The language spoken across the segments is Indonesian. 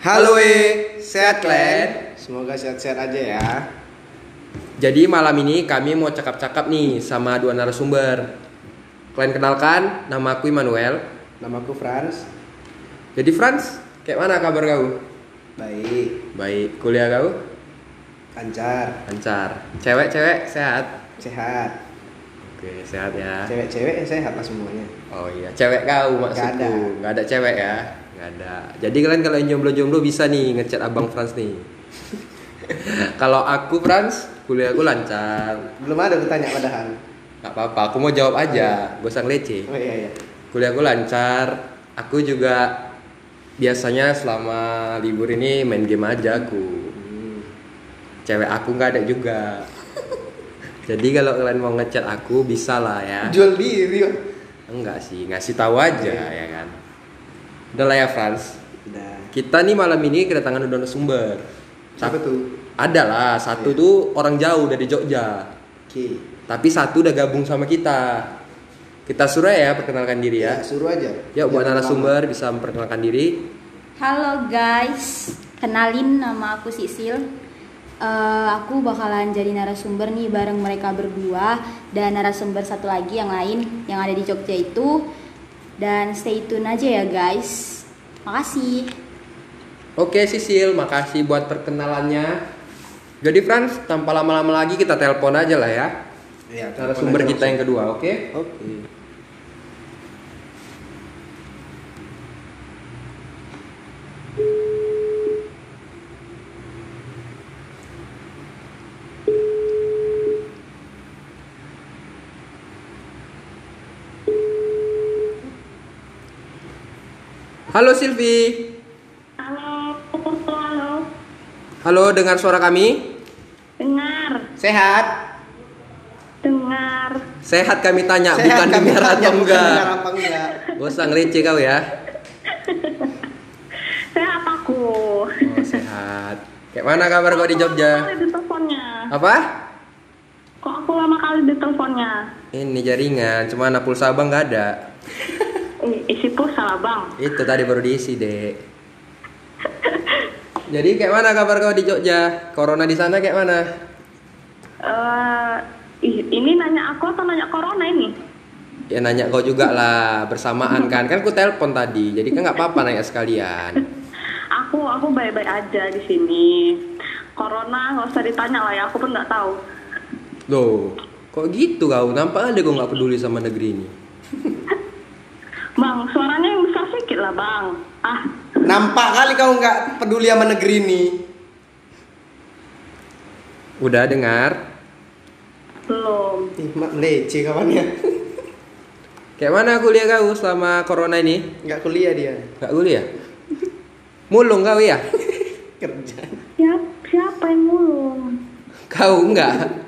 Halo we, sehat kalian? Semoga sehat-sehat aja ya. Jadi malam ini kami mau cakap-cakap nih sama dua narasumber. Kalian kenalkan, nama aku Immanuel. Namaku Franz. Jadi Franz, kayak mana kabar kau? Baik, Baik, kuliah kau? lancar, Lancar. Cewek-cewek sehat? sehat. Oke, sehat ya. Cewek-cewek sehat lah semuanya. Oh iya, cewek kau maksudku. Nggak ada. Nggak ada cewek ya? Nggak ada. Jadi kalian kalau yang jomblo-jomblo bisa nih ngechat abang Franz nih. kalau aku Franz, kuliahku lancar. Belum ada bertanya padahal. Nggak apa-apa, aku mau jawab aja. Gak usah ngelece. Oh iya iya. Kuliahku lancar. Aku juga biasanya selama libur ini main game aja aku. Hmm. Cewek aku nggak ada juga. Jadi kalau kalian mau ngechat aku bisa lah ya. Jual diri. Enggak sih, ngasih tahu aja ya kan. Udah lah ya Franz. Udah. Kita nih malam ini kedatangan udah sumber. Siapa tuh? Ada lah, satu Iya. tuh orang jauh dari Jogja. Oke. Tapi satu udah gabung sama kita. Kita suruh ya perkenalkan diri ya. Ya, suruh aja. Yuk buat narasumber bisa memperkenalkan diri. Halo guys, kenalin nama aku Sisil. Eh, aku bakalan jadi narasumber nih bareng mereka berdua dan narasumber satu lagi yang lain yang ada di Jogja itu. Dan stay tune aja ya guys. Makasih. Oke Sisil, makasih buat perkenalannya. Jadi Franz, tanpa lama-lama lagi kita telepon aja lah ya. Iya, Narasumber telepon kita yang kedua, oke? langsung. Oke. Halo Silvi. Halo, halo, Halo, dengar suara kami? dengar, Sehat. dengar. Sehat kami tanya, Sehat bukan kami dengar tanya, atau bukan enggak. dengar apa enggak. Gak usah kau ya. Sehat aku. Oh, sehat. Kayak mana kabar kau di Jogja? lama kali di teleponnya? Apa? Kok aku lama kali di teleponnya? Ini jaringan, cuma anak pulsa abang nggak ada. I- Isi pulsa lah bang. Itu tadi baru diisi, Dek. Jadi kayak mana kabar kau di Jogja? Corona di sana kayak mana? Eh, ih, ini nanya aku atau nanya corona ini? Ya nanya kau juga lah, bersamaan kan. Kan aku telepon tadi, jadi kan nggak apa-apa nanya sekalian. Aku aku baik-baik aja di sini. Corona nggak usah ditanya lah ya, aku pun nggak tahu. Loh, kok gitu kau? Nampak aja kau nggak peduli sama negeri ini. Bang, suaranya sedikit lah bang. Ah, Nampak kali kau nggak peduli sama negeri ini. Udah dengar? belum. Ih, mak lece kawannya. Kayak mana kuliah kau selama corona ini? Nggak kuliah dia. Gak kuliah? Mulung kau ya? Kerja. Siapa, siapa yang mulung? Kau enggak?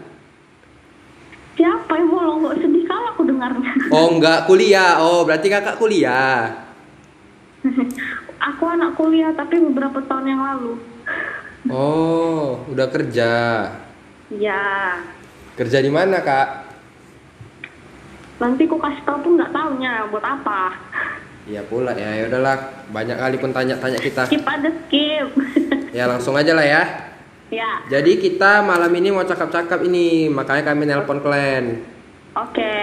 Siapa yang mulung? Kok sedih kali aku dengarnya. Oh enggak kuliah. Oh berarti kakak kuliah. Aku anak kuliah tapi beberapa tahun yang lalu. Oh udah kerja. Ya, Kerja di mana kak? nanti ku kasih tau pun nggak taunya buat apa. Iya pula ya. Ya udahlah. Banyak kali pun tanya-tanya kita. Skip ada skip. Ya langsung aja lah ya. ya, Jadi kita malam ini mau cakap-cakap ini. Makanya kami nelpon kalian. oke.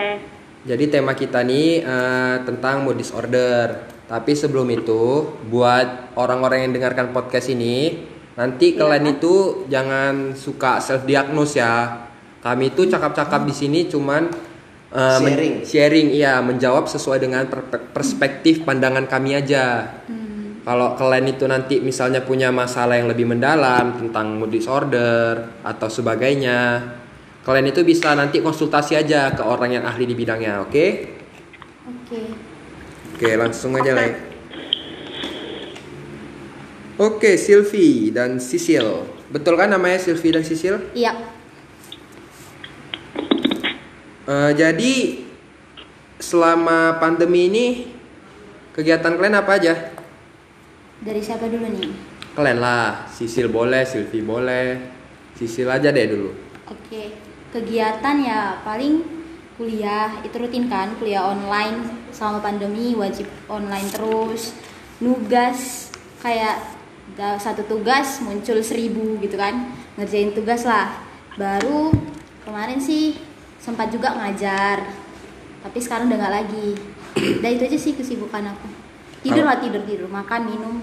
Jadi tema kita nih eh, tentang mood disorder. Tapi sebelum itu, buat orang-orang yang dengarkan podcast ini, nanti kalian itu jangan suka self diagnose ya. Kami itu cakap-cakap di sini cuman men- Sharing. sharing, iya, menjawab sesuai dengan per- perspektif pandangan kami aja. Kalau kalian itu nanti misalnya punya masalah yang lebih mendalam tentang mood disorder atau sebagainya, kalian itu bisa nanti konsultasi aja ke orang yang ahli di bidangnya, oke? Oke. Oke, langsung aja lah. ya. Oke, Silvi dan Sisil. Betul kan namanya Silvi dan Sisil? Iya. Eh, jadi selama pandemi ini kegiatan kalian apa aja? Dari siapa dulu nih? Kalian lah, Sisil boleh, Silvi boleh. Sisil aja deh dulu. Oke. Kegiatan ya paling kuliah itu rutin kan kuliah online selama pandemi wajib online terus nugas kayak satu tugas muncul seribu gitu kan ngerjain tugas lah baru kemarin sih sempat juga ngajar tapi sekarang udah nggak lagi udah itu aja sih kesibukan aku tidur lah tidur tidur makan minum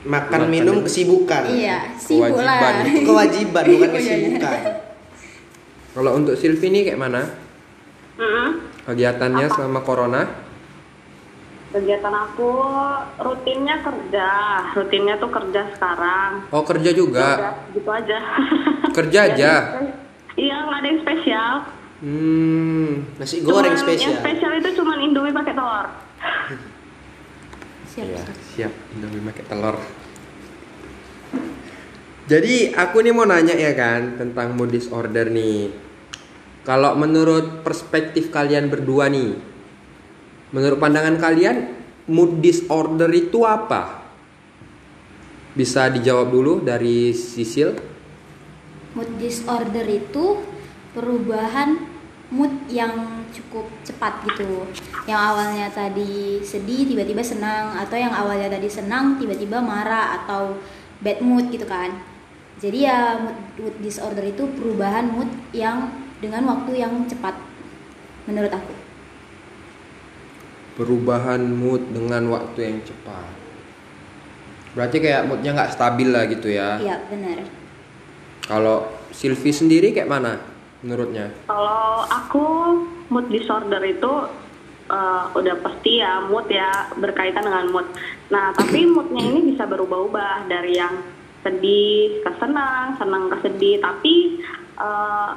Makan Makan minum kesibukan. iya sibuk Kewajiban. lah Itu kewajiban bukan Oh, iya, iya. kesibukan. Kalau untuk Silvi nih kayak mana? Kegiatannya Apa? selama corona? Kegiatan aku rutinnya kerja, rutinnya tuh kerja sekarang. Oh kerja juga. Udah, gitu aja. Kerja aja. Iya, nggak ada yang spesial. Hmm. Nasi goreng Cuman spesial. Yang spesial itu cuma Indomie pakai telur. siap siap. siap. Indomie pakai telur. Jadi aku nih mau nanya ya kan tentang mood disorder nih. Kalau menurut perspektif kalian berdua nih, menurut pandangan kalian mood disorder itu apa? Bisa dijawab dulu dari Sisil. mood disorder itu perubahan mood yang cukup cepat gitu yang awalnya tadi sedih tiba-tiba senang atau yang awalnya tadi senang tiba-tiba marah atau bad mood gitu kan jadi ya mood, mood disorder itu perubahan mood yang dengan waktu yang cepat menurut aku Perubahan mood dengan waktu yang cepat. Berarti kayak moodnya nggak stabil lah gitu ya. iya benar Kalau Silvi sendiri kayak mana menurutnya? Kalau aku mood disorder itu eh, udah pasti ya mood ya berkaitan dengan mood. Nah tapi moodnya ini bisa berubah-ubah dari yang sedih ke senang, senang ke sedih. Tapi eh,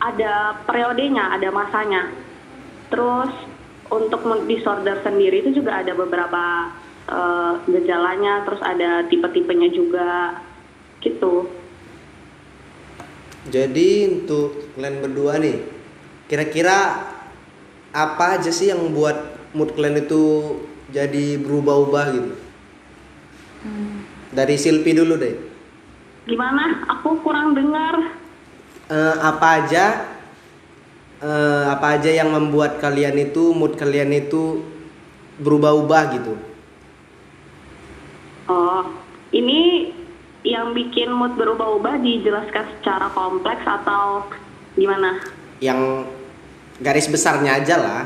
ada periodenya, ada masanya. Terus untuk mood disorder sendiri itu juga ada beberapa eh, gejalanya, terus ada tipe-tipenya juga gitu. Jadi untuk kalian berdua nih, kira-kira apa aja sih yang membuat mood kalian itu jadi berubah-ubah gitu? Dari Silpi dulu deh. Gimana? Aku kurang dengar. Eh, apa aja eh, apa aja yang membuat kalian itu mood kalian itu berubah-ubah gitu? Oh, ini yang bikin mood berubah-ubah dijelaskan secara kompleks atau gimana? Yang garis besarnya aja lah,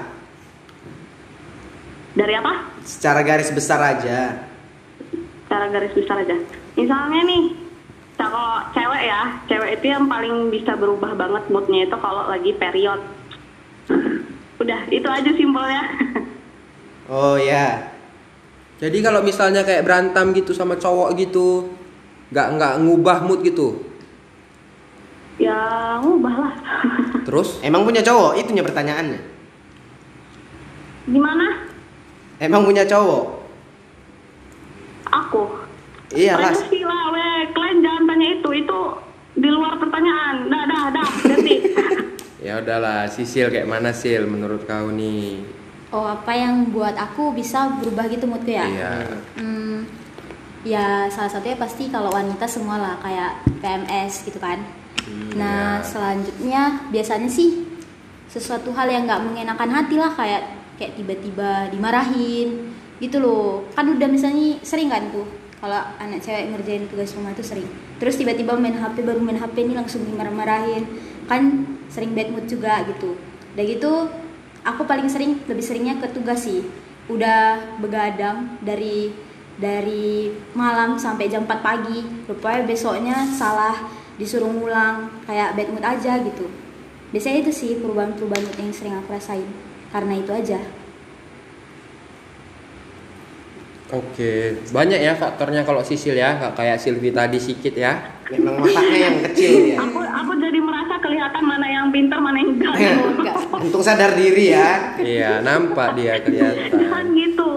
Dari apa? secara garis besar aja. Cara garis besar aja. Misalnya nih, kalau cewek ya, cewek itu yang paling bisa berubah banget moodnya itu kalau lagi period. Udah, itu aja simpelnya. Oh ya, Jadi kalau misalnya kayak berantem gitu sama cowok gitu, nggak nggak ngubah mood gitu. ya, ngubah lah. Terus emang punya cowok? Itunya pertanyaannya. Gimana? Emang punya cowok? Aku. Iyalah. Privacy lah, weh. Kalian jangan tanya itu. Itu di luar pertanyaan. Dah, dah, dah. Ganti. ya udahlah, Sisil kayak mana Sil menurut kau nih? oh apa yang buat aku bisa berubah gitu moodku ya Iya. Hmm, ya salah satunya pasti kalau wanita semua lah kayak PMS gitu kan. nah iya. selanjutnya biasanya sih sesuatu hal yang nggak mengenakan hati lah kayak kayak tiba-tiba dimarahin gitu loh. Kan udah misalnya sering kan tuh kalau anak cewek ngerjain tugas rumah itu sering. Terus tiba-tiba main HP baru main HP ini langsung dimarah-marahin. Kan sering bad mood juga gitu. Udah gitu aku paling sering lebih seringnya ke tugas sih. Udah begadang dari dari malam sampai jam 4 pagi. Rupanya besoknya salah disuruh ngulang kayak bad mood aja gitu. Biasanya itu sih perubahan-perubahan yang sering aku rasain. Karena itu aja Oke, banyak ya faktornya kalau Sisil ya, nggak kayak Silvi tadi sedikit ya. Memang otaknya yang kecil ya. Aku aku jadi merasa kelihatan mana yang pintar mana yang enggak. enggak Untung sadar diri ya. Iya, nampak dia Jangan kelihatan. gitu.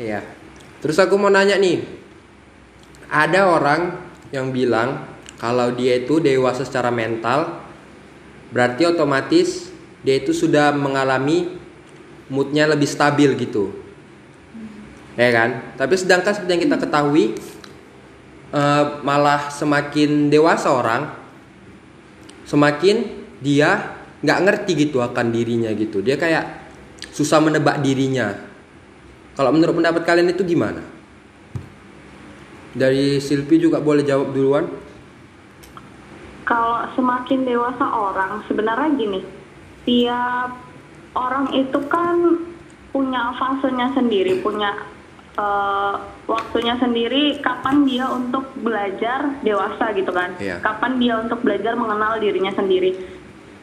Iya. Terus aku mau nanya nih, ada orang yang bilang kalau dia itu dewasa secara mental, berarti otomatis dia itu sudah mengalami moodnya lebih stabil gitu. Ya kan? Tapi sedangkan seperti yang kita ketahui, eh, malah semakin dewasa orang, semakin dia nggak ngerti gitu akan dirinya gitu. Dia kayak susah menebak dirinya. Kalau menurut pendapat kalian itu gimana? Dari Silvi juga boleh jawab duluan. Kalau semakin dewasa orang, sebenarnya gini, tiap orang itu kan punya fasenya sendiri, punya eh, waktunya sendiri. Kapan dia untuk belajar dewasa gitu kan? Iya. Kapan dia untuk belajar mengenal dirinya sendiri?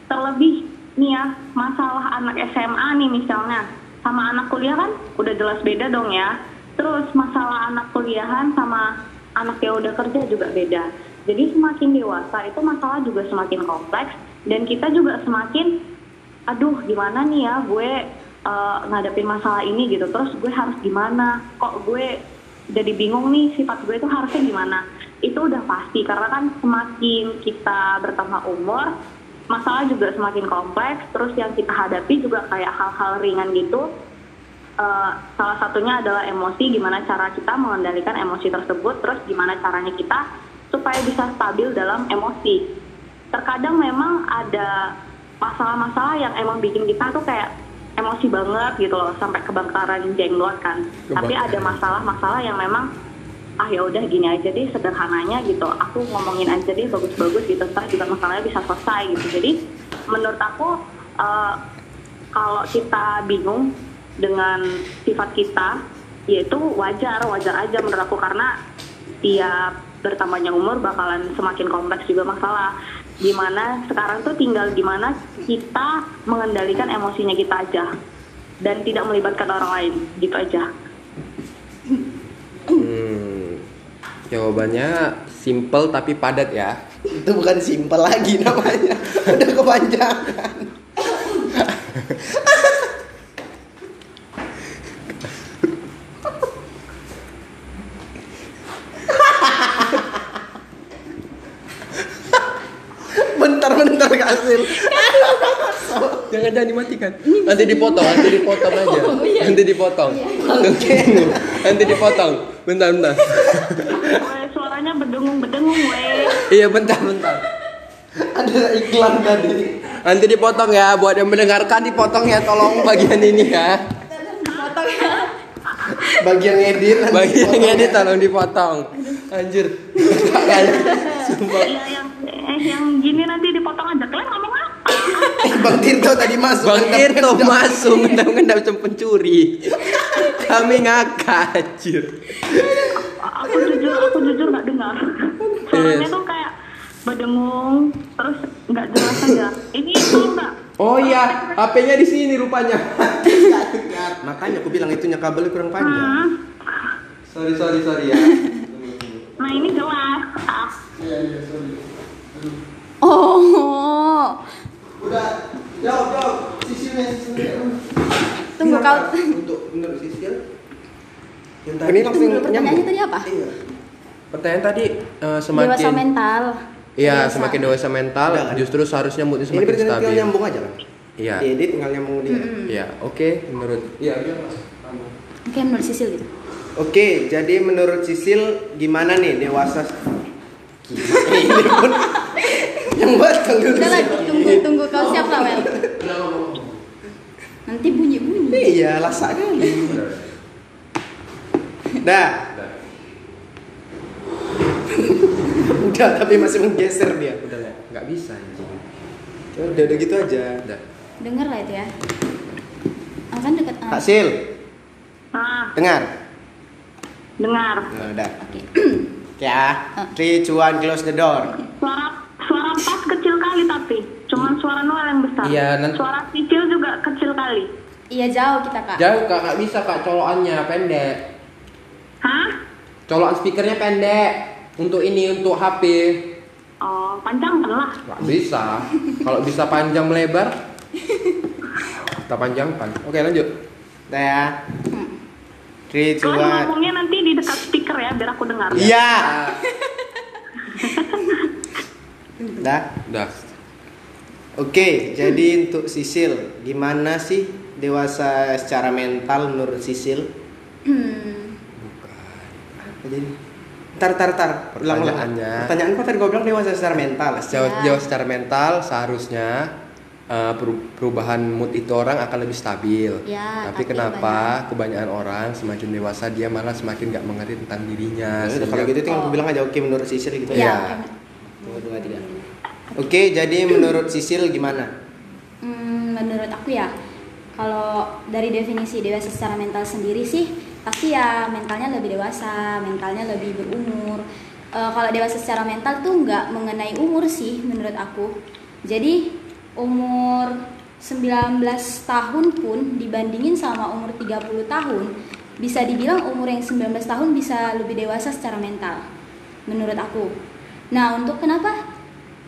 Terlebih nih ya, masalah anak SMA nih misalnya, sama anak kuliah kan udah jelas beda dong ya. Terus masalah anak kuliahan sama anak yang udah kerja juga beda. Jadi semakin dewasa itu masalah juga semakin kompleks dan kita juga semakin aduh gimana nih ya gue eh, ngadepin masalah ini gitu. Terus gue harus gimana? Kok gue jadi bingung nih sifat gue itu harusnya gimana? Itu udah pasti karena kan semakin kita bertambah umur masalah juga semakin kompleks. Terus yang kita hadapi juga kayak hal-hal ringan gitu. Eh, salah satunya adalah emosi gimana cara kita mengendalikan emosi tersebut terus gimana caranya kita supaya bisa stabil dalam emosi. Terkadang memang ada masalah-masalah yang emang bikin kita tuh kayak emosi banget gitu loh sampai kebakaran jenglot kan. Tapi ada masalah-masalah yang memang ah ya udah gini aja deh sederhananya gitu aku ngomongin aja deh bagus-bagus gitu ntar juga masalahnya bisa selesai gitu. Jadi menurut aku eh, kalau kita bingung dengan sifat kita yaitu wajar wajar aja menurut aku karena tiap bertambahnya umur bakalan semakin kompleks juga masalah di mana sekarang tuh tinggal gimana kita mengendalikan emosinya kita aja dan tidak melibatkan orang lain gitu aja Hmm, jawabannya simple tapi padat ya. Itu bukan simpel lagi namanya. Udah kepanjangan. bentar bentar Kasil. Jangan dimatikan. Nanti dipotong, nanti dipotong aja. Oh, iya. Nanti dipotong. Tunggu. Nanti dipotong. Bentar bentar. Weh, suaranya berdengung-berdengung weh Iya bentar bentar. Ada iklan tadi. Nanti dipotong ya buat yang mendengarkan dipotong ya tolong bagian ini ya. Potong ya. Bagian edit Bagian ini ya. tolong dipotong. Anjir. Sumpah. Bang Tirto tadi masuk. Bang Tirto masuk ngendap-ngendap sem pencuri. Kami ngakak anjir. aku jujur aku jujur nggak dengar suaranya Yes. tuh kayak berdengung terus nggak jelas aja ini tau nggak Oh iya, HP-nya di sini rupanya. Makanya aku bilang itunya kabelnya kurang panjang. Hmm. sorry sorry sorry ya. nah ini jelas ah. Oh. Udah, jawab jawab. Sisilnya sisilnya. Tunggu, Ini kau-? Untuk menurut sisil. Yang tadi Ini langsung Tunggu, pertanyaannya tadi apa? Iya. Pertanyaan tadi Dewasa semakin mental. Iya, Dewasa. semakin dewasa mental, Udah kan? justru seharusnya moodnya Ini semakin berarti tinggal stabil. nyambung aja kan? Iya. Diedit tinggal nyambung dia. Iya, oke menurut Iya, biar Mas. Oke, menurut Sisil gitu. Oke, jadi menurut Sisil gimana nih dewasa? Gimana ini pun yang batang dulu. Udah lah, tunggu tunggu kau siap lah, Wel. Nanti bunyi-bunyi. Iya, lasak kali. Dah. Udah, tapi masih menggeser dia. Udah lah, nggak bisa anjing. Ya Udah, udah gitu aja. Udah. Dengar lah itu ya. Ah, kan dekat ah. Kak Sil, nah dengar. dengar Nah, udah. Oke. Oke ah. Three, two, one, close the door. suara suara pas kecil kali tapi cuman suara Noel yang besar Iya, nanti- suara Cicil juga kecil kali Iya jauh kita kak. Jauh kak, nggak bisa kak, colokannya pendek. hah Colokan speakernya pendek. Untuk ini, untuk HP. oh panjang lah Nggak bisa. Kalau bisa panjang melebar, kita panjangkan. Oke lanjut. Udah ya. Kalian one. ngomongnya nanti di dekat speaker ya biar aku dengar Iya. Udah. Udah. Oke, jadi untuk Sisil, gimana sih dewasa secara mental menurut Sisil? Hmm. Apa jadi? Tar, tar, tar. Ulang, ulang. Pertanyaannya. Pertanyaan kok tadi gue bilang dewasa secara mental. Sejauh, Ya. jauh secara mental seharusnya eh, peru- perubahan mood itu orang akan lebih stabil. Ya, tapi tapi kenapa kebanyakan orang semakin dewasa dia malah semakin nggak mengerti tentang dirinya. Ya sehingga- kalau gitu tinggal Oh. bilang aja oke menurut Sisil gitu Iya. Ya, Tunggu, dua, tiga. Oke, jadi menurut Sisil gimana? Hmm, menurut aku ya, kalau dari definisi dewasa secara mental sendiri sih, pasti ya mentalnya lebih dewasa, mentalnya lebih berumur. Eh, kalau dewasa secara mental tuh nggak mengenai umur sih menurut aku. Jadi umur 19 tahun pun dibandingin sama umur 30 tahun, bisa dibilang umur yang 19 tahun bisa lebih dewasa secara mental menurut aku. Nah, untuk kenapa?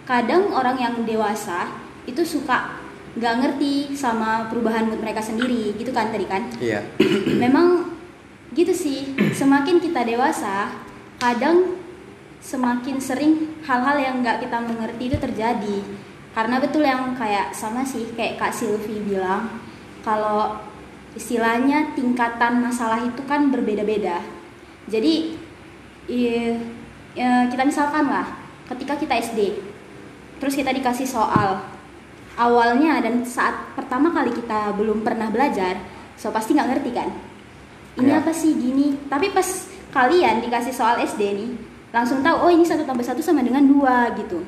Kadang orang yang dewasa itu suka nggak ngerti sama perubahan mood mereka sendiri gitu kan tadi kan? Iya. memang gitu sih. Semakin kita dewasa kadang semakin sering hal-hal yang nggak kita mengerti itu terjadi. Karena betul yang kayak sama sih kayak kak Silvi bilang kalau istilahnya tingkatan masalah itu kan berbeda-beda. Jadi i- ya, kita misalkan lah ketika kita SD terus kita dikasih soal. Awalnya dan saat pertama kali kita belum pernah belajar so pasti nggak ngerti kan? Ini Ya. apa sih gini? Tapi pas kalian dikasih soal SD nih langsung tahu oh ini satu tambah satu sama dengan dua gitu.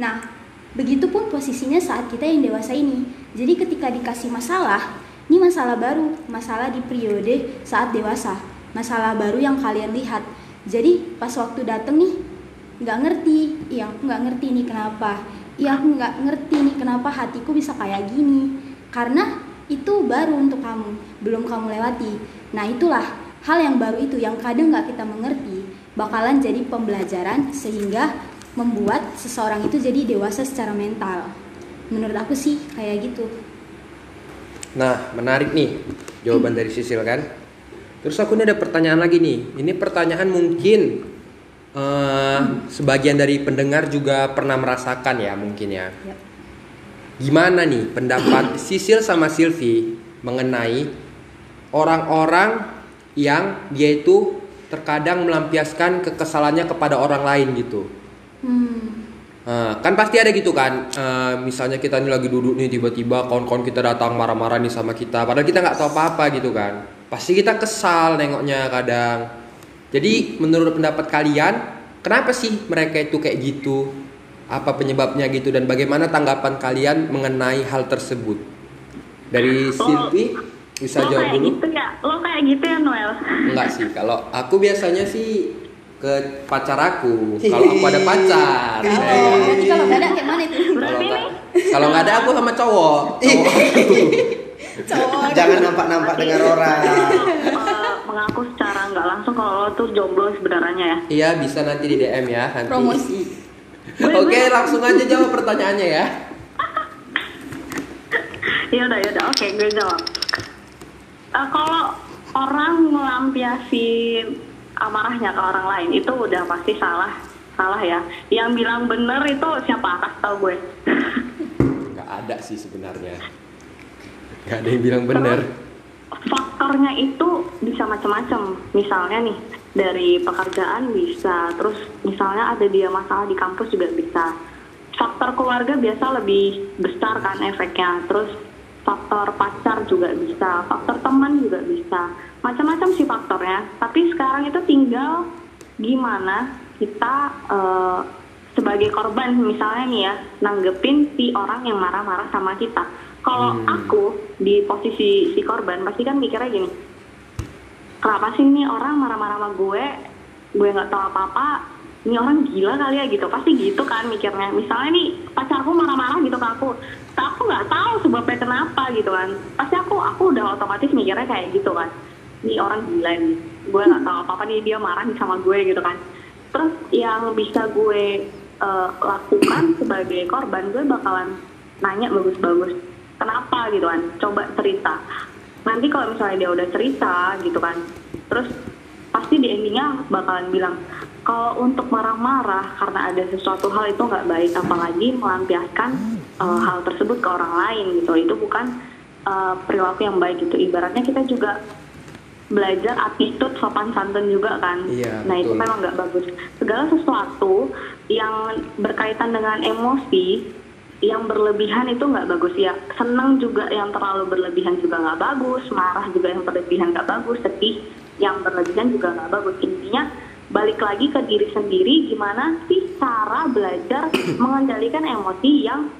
Nah begitupun posisinya saat kita yang dewasa ini. Jadi ketika dikasih masalah ini masalah baru masalah di periode saat dewasa masalah baru yang kalian lihat jadi pas waktu dateng nih nggak ngerti. Iya aku nggak ngerti nih kenapa. Iya aku nggak ngerti nih kenapa hatiku bisa kayak gini. Karena itu baru untuk kamu belum kamu lewati. Nah itulah hal yang baru itu yang kadang nggak kita mengerti bakalan jadi pembelajaran sehingga membuat seseorang itu jadi dewasa secara mental. Menurut aku sih kayak gitu. Nah, menarik nih jawaban dari Sisil kan. Terus aku ini ada pertanyaan lagi nih. Ini pertanyaan mungkin eh, sebagian dari pendengar juga pernah merasakan ya mungkin ya. Ya. Gimana nih pendapat Sisil sama Silvi mengenai orang-orang yang dia itu terkadang melampiaskan kekesalannya kepada orang lain gitu. hmm Nah, kan pasti ada gitu kan Eh, misalnya kita ini lagi duduk nih tiba-tiba kawan-kawan kita datang marah-marah nih sama kita padahal kita nggak tahu apa-apa gitu kan pasti kita kesal nengoknya kadang. Jadi menurut pendapat kalian kenapa sih mereka itu kayak gitu? Apa penyebabnya gitu? Dan bagaimana tanggapan kalian mengenai hal tersebut? Dari Silvi bisa lo jawab kayak dulu. gitu ya? Lo kayak gitu ya Noel? Enggak sih. Kalau aku biasanya sih ke pacar aku. Kalau aku ada pacar. Oh, kalau nggak ada kayak mana itu? Kalau Berarti nggak kalau nggak ada aku sama cowok. Cowok cowok. Jangan nampak-nampak dengan orang. Eh, mengaku secara nggak langsung kalau lo tuh jomblo sebenarnya ya? Iya bisa nanti di DM ya nanti. Promosi. Oke langsung aja jawab pertanyaannya ya. Ya udah ya udah oke gue jawab. Eh, kalau orang melampiasin amarahnya ke orang lain itu udah pasti salah salah ya. Yang bilang bener itu siapa? Kasih tau gue. Nggak ada sih sebenarnya nggak ada yang bilang bener faktornya itu bisa macam-macam. Misalnya nih dari pekerjaan bisa terus misalnya ada dia masalah di kampus juga bisa. Faktor keluarga biasa lebih besar kan efeknya. Terus faktor pacar juga bisa faktor teman juga bisa. Macam-macam sih faktornya. Tapi sekarang itu tinggal gimana kita eh, sebagai korban misalnya nih ya nanggepin si orang yang marah-marah sama kita kalau Hmm. aku di posisi si korban pasti kan mikirnya gini kenapa sih nih orang marah-marah sama gue? Gue nggak tahu apa-apa. Ini orang gila kali ya gitu. Pasti gitu kan mikirnya. Misalnya nih pacarku marah-marah gitu ke aku tapi aku nggak tahu sebabnya kenapa gitu kan. Pasti aku aku udah otomatis mikirnya kayak gitu kan. Ini orang gila nih. Gue nggak tahu apa-apa nih dia marah nih sama gue gitu kan. Terus yang bisa gue eh, lakukan sebagai korban gue bakalan nanya bagus-bagus kenapa gitu kan coba cerita. Nanti kalau misalnya dia udah cerita gitu kan terus pasti di endingnya bakalan bilang kalau untuk marah-marah karena ada sesuatu hal itu nggak baik apalagi melampiaskan eh, hal tersebut ke orang lain gitu. Itu bukan eh, perilaku yang baik gitu. Ibaratnya kita juga belajar attitude sopan santun juga kan. Iya, nah itu memang nggak bagus. Segala sesuatu yang berkaitan dengan emosi yang berlebihan itu nggak bagus. Ya senang juga yang terlalu berlebihan juga nggak bagus marah juga yang berlebihan nggak bagus sedih yang berlebihan juga nggak bagus. Intinya balik lagi ke diri sendiri gimana sih cara belajar mengendalikan emosi yang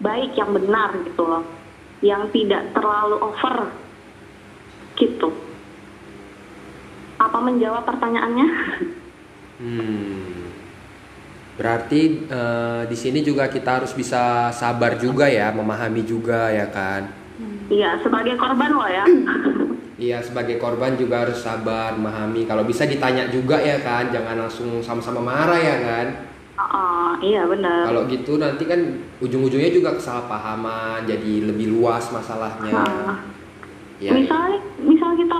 baik yang benar gitu loh. Yang tidak terlalu over gitu. Apa menjawab pertanyaannya? Hmm. Berarti eh, di sini juga kita harus bisa sabar juga ya, memahami juga ya kan. iya sebagai korban loh ya Iya sebagai korban juga harus sabar, memahami. Kalau bisa ditanya juga ya kan, jangan langsung sama-sama marah ya kan. Oh, iya benar Kalau gitu nanti kan ujung-ujungnya juga kesalahpahaman, jadi lebih luas masalahnya. Ah. Ya, misalnya misal kita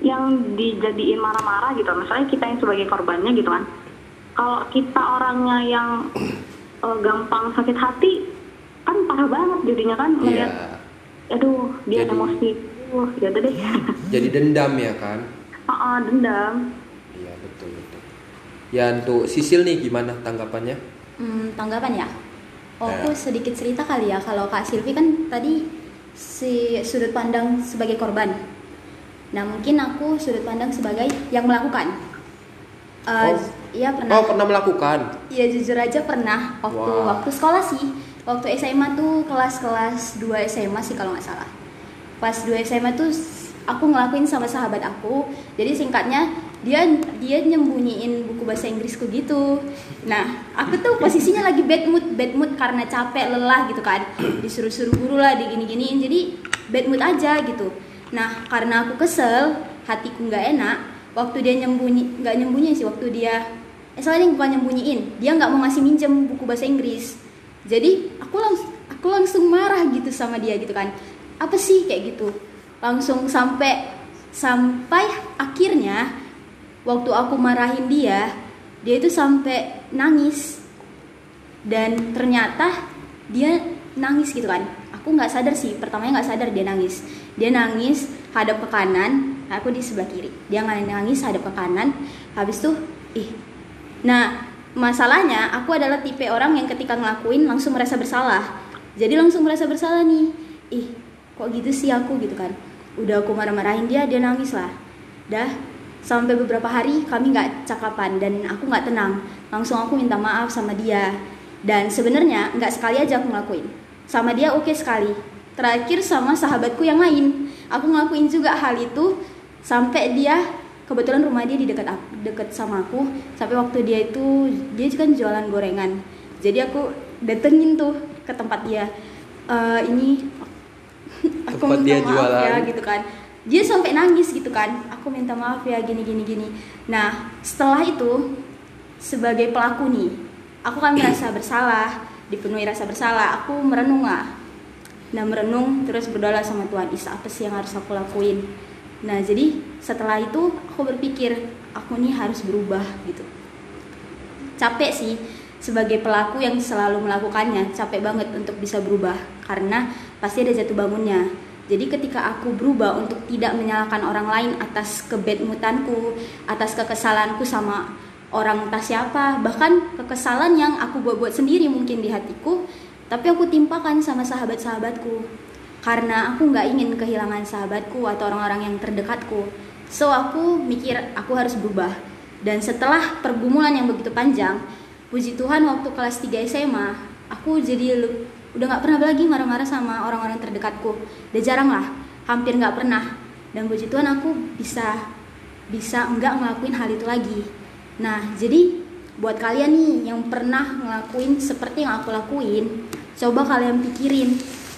yang dijadiin marah-marah gitu misalnya kita yang sebagai korbannya gitu kan kalau kita orangnya yang eh, gampang sakit hati kan parah banget jadinya kan Iya. melihat aduh dia Jadi- emosi uh ya udah deh Jadi dendam ya kan. Ah, ah, dendam Iya betul betul. Ya untuk Sisil nih gimana tanggapannya? Hmm, tanggapan ya? Oh, Ya. aku sedikit cerita kali ya. Kalau Kak Silvi kan tadi si sudut pandang sebagai korban. Nah, mungkin aku sudut pandang sebagai yang melakukan. Eh, Oh. Iya pernah. Oh pernah melakukan? Iya jujur aja pernah waktu Wah. waktu sekolah sih. Waktu SMA tuh kelas-kelas 2 SMA sih kalau nggak salah. Pas 2 SMA tuh aku ngelakuin sama sahabat aku. Jadi singkatnya dia dia nyembunyiin buku bahasa Inggrisku gitu. Nah, aku tuh posisinya lagi bad mood, bad mood karena capek, lelah gitu kan. Disuruh-suruh guru lah digini-giniin. Jadi bad mood aja gitu. Nah, karena aku kesel, hatiku nggak enak. Waktu dia nyembunyi, nggak nyembunyi sih, waktu dia eh soalnya bukan nyembunyiin dia nggak mau ngasih minjem buku bahasa Inggris. Jadi aku langsung aku langsung marah gitu sama dia gitu kan. Apa sih kayak gitu. Langsung sampai sampai akhirnya waktu aku marahin dia dia itu sampai nangis. Dan ternyata dia nangis gitu kan. Aku nggak sadar sih pertamanya nggak sadar dia nangis. Dia nangis hadap ke kanan aku di sebelah kiri. Dia nangis hadap ke kanan. Habis tuh ih. Nah masalahnya aku adalah tipe orang yang ketika ngelakuin langsung merasa bersalah. Jadi langsung merasa bersalah nih. Ih kok gitu sih aku gitu kan. Udah aku marah-marahin dia dia nangis lah. Dah sampai beberapa hari kami nggak cakapan dan aku nggak tenang. Langsung aku minta maaf sama dia. Dan sebenarnya nggak sekali aja aku ngelakuin. Sama dia oke sekali. Terakhir sama sahabatku yang lain. Aku ngelakuin juga hal itu sampai dia kebetulan rumah dia di dekat dekat sama aku. Sampai waktu dia itu dia kan jualan gorengan. Jadi aku datengin tuh ke tempat dia. "Eh, ini aku Tempat minta dia maaf jualan. ya gitu kan. Dia sampai nangis gitu kan. Aku minta maaf ya gini gini gini. Nah setelah itu sebagai pelaku nih aku kan merasa bersalah dipenuhi rasa bersalah. Aku merenung lah. Nah merenung terus berdoa sama Tuhan is apa sih yang harus aku lakuin nah jadi setelah itu aku berpikir aku nih harus berubah gitu. Capek sih sebagai pelaku yang selalu melakukannya capek banget untuk bisa berubah karena pasti ada jatuh bangunnya. Jadi ketika aku berubah untuk tidak menyalahkan orang lain atas kebedmutanku atas kekesalanku sama orang entah siapa bahkan kekesalan yang aku buat-buat sendiri mungkin di hatiku tapi aku timpakan sama sahabat-sahabatku karena aku nggak ingin kehilangan sahabatku atau orang-orang yang terdekatku. So aku mikir aku harus berubah. Dan setelah pergumulan yang begitu panjang puji Tuhan waktu kelas 3 SMA aku jadi udah nggak pernah lagi marah-marah sama orang-orang terdekatku. Udah jarang lah hampir nggak pernah. Dan puji Tuhan aku bisa bisa nggak ngelakuin hal itu lagi. Nah jadi buat kalian nih yang pernah ngelakuin seperti yang aku lakuin coba kalian pikirin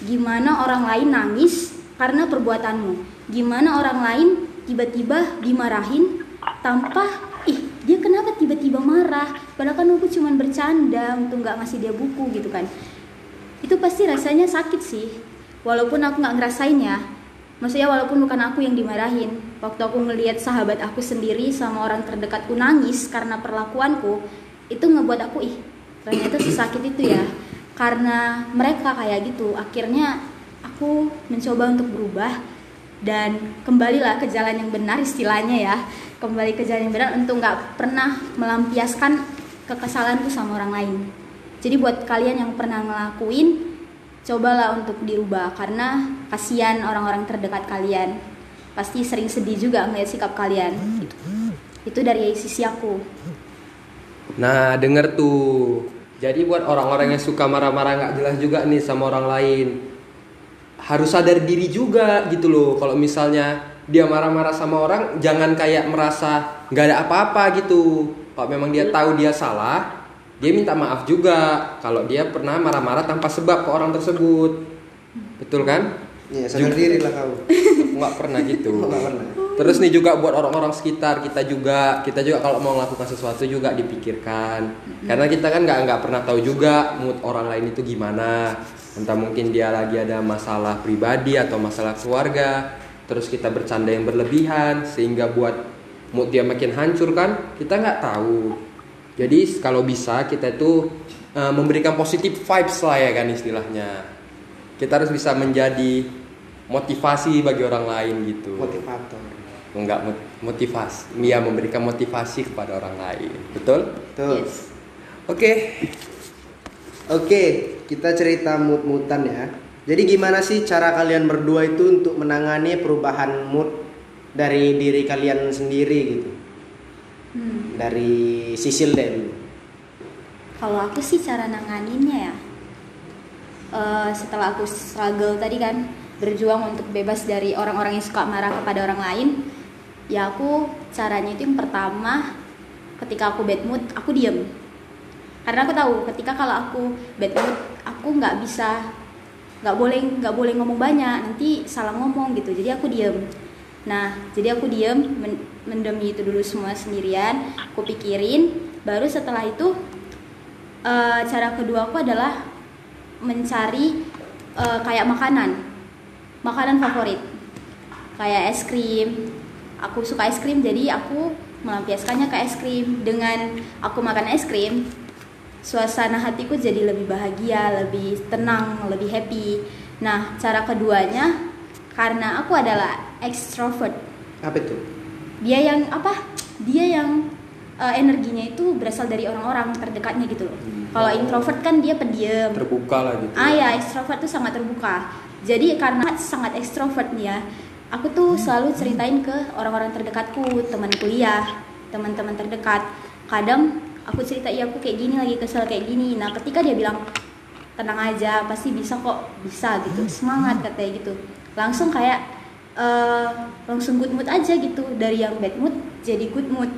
gimana orang lain nangis karena perbuatanmu? Gimana orang lain tiba-tiba dimarahin tanpa ih dia kenapa tiba-tiba marah? Padahal kan aku cuma bercanda untuk nggak ngasih dia buku gitu kan. Itu pasti rasanya sakit sih. Walaupun aku nggak ngerasainnya maksudnya walaupun bukan aku yang dimarahin. Waktu aku ngelihat sahabat aku sendiri sama orang terdekatku nangis karena perlakuanku itu ngebuat aku ih ternyata sesakit itu ya karena mereka kayak gitu akhirnya aku mencoba untuk berubah dan kembalilah ke jalan yang benar istilahnya ya kembali ke jalan yang benar untuk nggak pernah melampiaskan kekesalanku sama orang lain Jadi buat kalian yang pernah ngelakuin, cobalah untuk dirubah karena kasihan orang-orang terdekat kalian. Pasti sering sedih juga ngeliat sikap kalian. Itu, dari sisi aku. Nah, denger tuh. Jadi buat orang-orang yang suka marah-marah nggak jelas juga nih sama orang lain, harus sadar diri juga gitu loh. Kalau misalnya dia marah-marah sama orang, jangan kayak merasa nggak ada apa-apa gitu. Kalau memang dia tahu dia salah, dia minta maaf juga. Kalau dia pernah marah-marah tanpa sebab ke orang tersebut, betul kan? Iya, sadar diri lah kamu. Nggak pernah gitu. Nggak pernah. Terus nih juga buat orang-orang sekitar kita juga, kita juga kalau mau melakukan sesuatu juga dipikirkan. Karena kita kan nggak nggak pernah tahu juga mood orang lain itu gimana. Entah mungkin dia lagi ada masalah pribadi atau masalah keluarga. Terus kita bercanda yang berlebihan sehingga buat mood dia makin hancur kan? Kita nggak tahu. Jadi kalau bisa kita itu eh, memberikan positif vibes lah ya kan istilahnya. Kita harus bisa menjadi motivasi bagi orang lain gitu Motivator. Enggak mot- motivasi Mia memberikan motivasi kepada orang lain betul Tuh. Yes. oke Oke, kita cerita mood-moodan ya. Jadi gimana sih cara kalian berdua itu untuk menangani perubahan mood dari diri kalian sendiri gitu? Hmm. Dari Sisil deh dulu. Kalau aku sih cara nanganinnya ya, eh, setelah aku struggle tadi kan berjuang untuk bebas dari orang-orang yang suka marah kepada orang lain, ya aku caranya itu yang pertama ketika aku bad mood aku diem. Karena aku tahu ketika kalau aku bad mood aku nggak bisa nggak boleh nggak boleh ngomong banyak nanti salah ngomong gitu. Jadi aku diem. Nah jadi aku diem men- mendemi itu dulu semua sendirian aku pikirin. Baru setelah itu eh, cara kedua aku adalah mencari eh, kayak makanan. Makanan favorit. Kayak es krim aku suka es krim jadi aku melampiaskannya ke es krim. Dengan aku makan es krim suasana hatiku jadi lebih bahagia lebih tenang lebih happy. Nah cara keduanya karena aku adalah extrovert. Apa itu? dia yang apa? Dia yang eh, energinya itu berasal dari orang-orang terdekatnya gitu loh. Kalau introvert kan dia pendiam. Terbuka lah gitu. Ah ya, ekstrovert tuh sangat terbuka. Jadi karena sangat ekstrovert nih ya, aku tuh selalu ceritain ke orang-orang terdekatku, teman kuliah, teman-teman terdekat. Kadang aku cerita, iya aku kayak gini lagi kesel kayak gini. Nah ketika dia bilang tenang aja, pasti bisa kok, bisa gitu, semangat katanya gitu. Langsung kayak eh, langsung good mood aja gitu dari yang bad mood jadi good mood.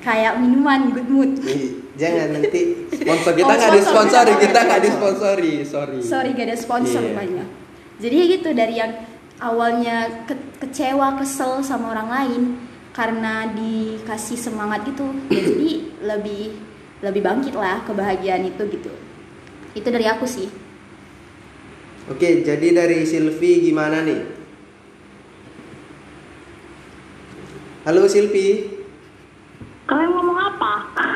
Kayak minuman good mood. Jangan nanti sponsor kita Oh, nggak sponsor, disponsori kita kita nggak nggak sponsor. disponsori sorry sorry gak ada sponsor Iya. banyak jadi ya gitu dari yang awalnya ke- kecewa kesel sama orang lain karena dikasih semangat gitu jadi lebih lebih bangkit lah kebahagiaan itu gitu itu dari aku sih Oke, jadi dari Silvi gimana nih? Halo Silvi. Kalian ngomong apa?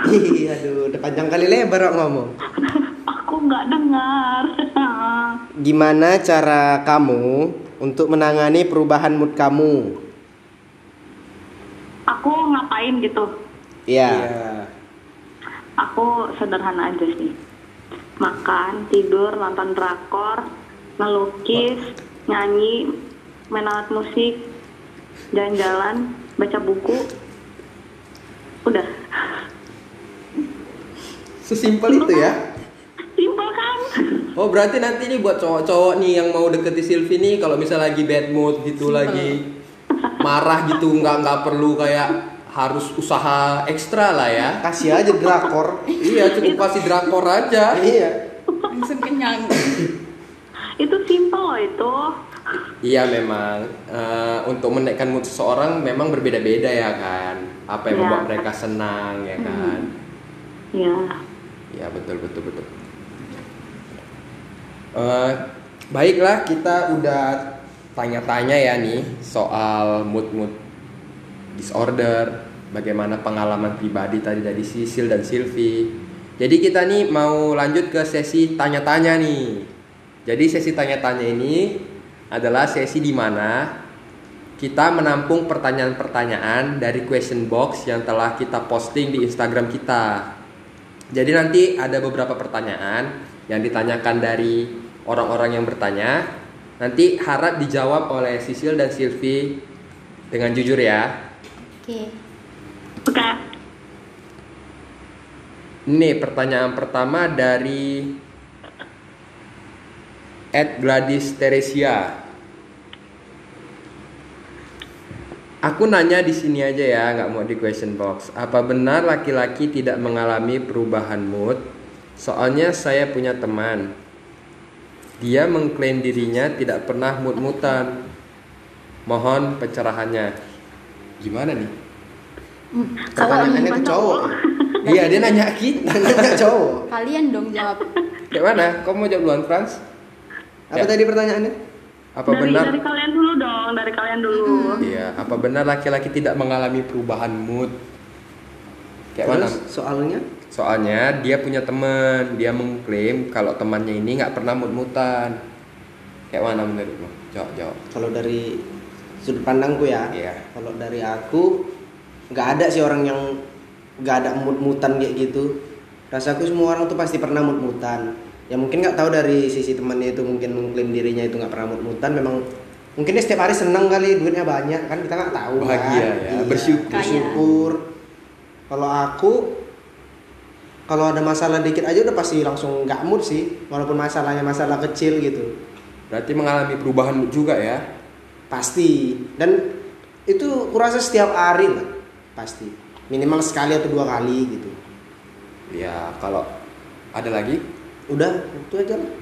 Ih, aduh, udah panjang kali lebar ngomong. Aku nggak dengar. Gimana cara kamu untuk menangani perubahan mood kamu? Aku ngapain gitu? Iya. Iya. Aku sederhana aja sih. Makan, tidur, nonton drakor, ngelukis, nyanyi, main alat musik, jalan-jalan, baca buku. Udah. Sesimpel itu ya? Simpel kan? Oh berarti nanti nih buat cowok-cowok nih yang mau deketi Silvi nih kalau misalnya lagi bad mood gitu lagi marah gitu nggak nggak perlu kayak harus usaha ekstra lah ya. Kasih aja drakor. Iya cukup kasih drakor aja. iya. langsung kenyang Itu simpel loh itu. Iya memang eh, untuk menaikkan mood seseorang memang berbeda-beda ya kan. Apa yang Iya. membuat mereka senang ya kan. Ya. Ya betul betul betul. Eh, baiklah kita udah tanya-tanya ya nih soal mood-mood disorder, bagaimana pengalaman pribadi tadi dari Sisil dan Silvi. Jadi kita nih mau lanjut ke sesi tanya-tanya nih. Jadi sesi tanya-tanya ini adalah sesi di mana kita menampung pertanyaan-pertanyaan dari question box yang telah kita posting di Instagram kita. Jadi nanti ada beberapa pertanyaan yang ditanyakan dari orang-orang yang bertanya. Nanti harap dijawab oleh Sisil dan Silvi dengan jujur ya. Oke. Oke. Ini pertanyaan pertama dari Ed Gladys Teresia. Aku nanya di sini aja ya, nggak mau di question box. Apa benar laki-laki tidak mengalami perubahan mood? Soalnya saya punya teman. Dia mengklaim dirinya tidak pernah mood-mutan. Mohon pencerahannya. Gimana nih? Pertanyaannya ke cowok. Iya, dia nanya kita. Nanya cowok. Kalian dong jawab. Kayak mana? Kau mau jawab duluan, Frans? Apa Ya. tadi pertanyaannya? Apa dari, benar? dari kalian dulu dong, dari kalian dulu. Iya, apa benar laki-laki tidak mengalami perubahan mood? Kayak mana? Terus soalnya Soalnya dia punya teman, dia mengklaim kalau temannya ini nggak pernah mut-mutan. Kayak mana menurutmu? Jawab, jawab. kalau dari sudut pandangku ya, Iya. kalau dari aku nggak ada sih orang yang nggak ada mut-mutan kayak gitu. Rasaku semua orang tuh pasti pernah mut-mutan. Ya mungkin nggak tahu dari sisi temannya itu mungkin mengklaim dirinya itu nggak pernah mut-mutan. Memang mungkin dia setiap hari seneng kali duitnya banyak kan kita nggak tahu. Bahagia kan? ya, bersyukur. bersyukur. Kalau aku kalau ada masalah dikit aja udah pasti langsung nggak mood sih walaupun masalahnya masalah kecil gitu Berarti mengalami perubahan mood juga ya? pasti dan itu kurasa setiap hari lah pasti minimal sekali atau dua kali gitu Ya, kalau ada lagi? udah itu aja lah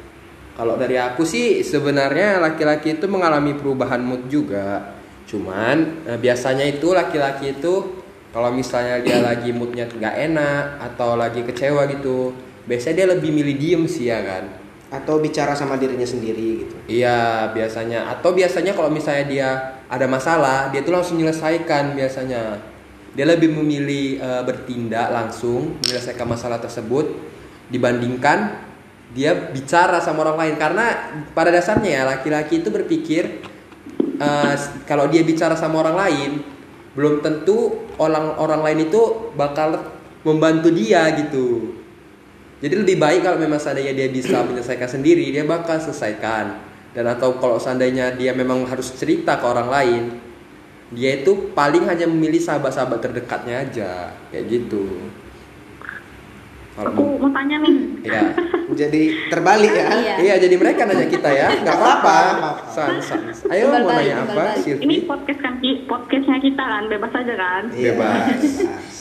Kalau dari aku sih sebenarnya laki-laki itu mengalami perubahan mood juga. Cuman eh, biasanya itu laki-laki itu kalau misalnya dia lagi moodnya nggak enak atau lagi kecewa gitu, biasanya dia lebih milih diem sih ya kan. atau bicara sama dirinya sendiri gitu. Iya biasanya. Atau biasanya kalau misalnya dia ada masalah dia tuh langsung menyelesaikan biasanya. Dia lebih memilih eh, bertindak langsung menyelesaikan masalah tersebut dibandingkan dia bicara sama orang lain. Karena pada dasarnya ya laki-laki itu berpikir eh, kalau dia bicara sama orang lain belum tentu orang orang lain itu bakal membantu dia gitu jadi lebih baik kalau memang seandainya dia bisa menyelesaikan sendiri, dia bakal selesaikan. Dan atau kalau seandainya dia memang harus cerita ke orang lain, dia itu paling hanya memilih sahabat-sahabat terdekatnya aja, kayak gitu. Aku Kalau mau tanya nih. ya, jadi terbalik ya Iya. iya jadi mereka nanya kita ya, nggak apa-apa. San, san. Ayo mau balik, nanya apa. Silvi? Ini podcast kan podcastnya kita kan, bebas aja kan. Iya, Bebas. bebas.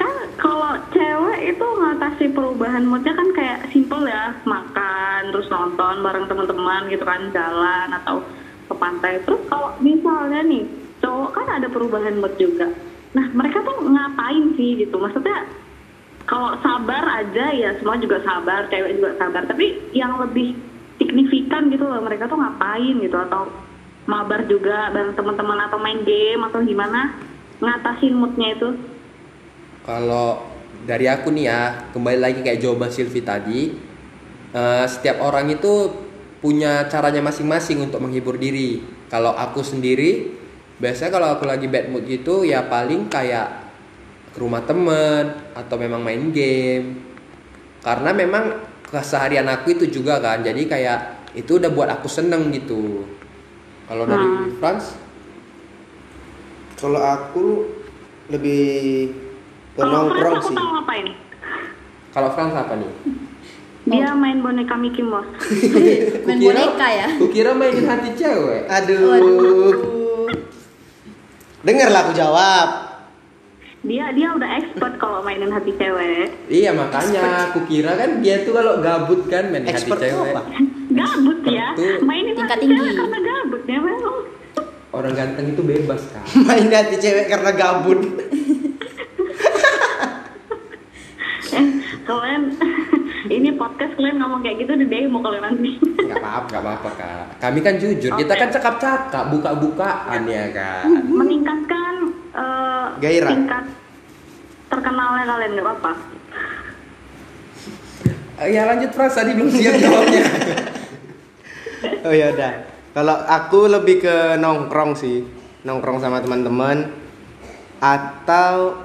Kan kalau cewek itu ngatasi perubahan moodnya kan kayak simple ya, makan, terus nonton bareng teman-teman gitu kan, jalan atau ke pantai. Terus kalau misalnya nih, cowok kan ada perubahan mood juga. Nah, mereka tuh ngapain sih gitu? Maksudnya kalau sabar aja ya semua juga sabar, cewek juga sabar. Tapi yang lebih signifikan gitu loh, mereka tuh ngapain gitu atau mabar juga bareng teman-teman atau main game atau gimana ngatasin moodnya itu? Kalau dari aku nih ya, kembali lagi kayak jawaban Silvi tadi, eh, setiap orang itu punya caranya masing-masing untuk menghibur diri. Kalau aku sendiri, biasanya kalau aku lagi bad mood gitu, ya paling kayak ke rumah temen atau memang main game. Karena memang keseharian aku itu juga kan, jadi kayak itu udah buat aku seneng gitu. Kalau dari Hmm. Frans, kalau aku lebih ke Kalau Frans nongkrong aku sih ngapain? kalau Frans apa nih? Dia main boneka Mickey Mouse. Main Kukira- boneka ya. Kukira mainin hati cewek. aduh Waduh. dengarlah aku jawab Dia dia udah expert kalau mainin hati cewek. Iya makanya aku kira kan dia tuh kalau gabut kan main hati cewek. apa Gabut ya, Tentu. mainin Tingkat hati tinggi. cewek karena gabut ya memang. Orang ganteng itu bebas kan. main di hati cewek karena gabut Eh, kalian ini podcast kalian ngomong kayak gitu di demo kalian nanti. Gak apa-apa, gak apa-apa kak. Kami kan jujur, kita kan cakap-cakap, buka-bukaan ya kan. Meningkatkan eh, Gairah. tingkat terkenalnya kalian nggak apa-apa. Eh, Ya lanjut Frans, tadi belum siap jawabnya. oh ya udah kalau aku lebih ke nongkrong sih nongkrong sama teman-teman atau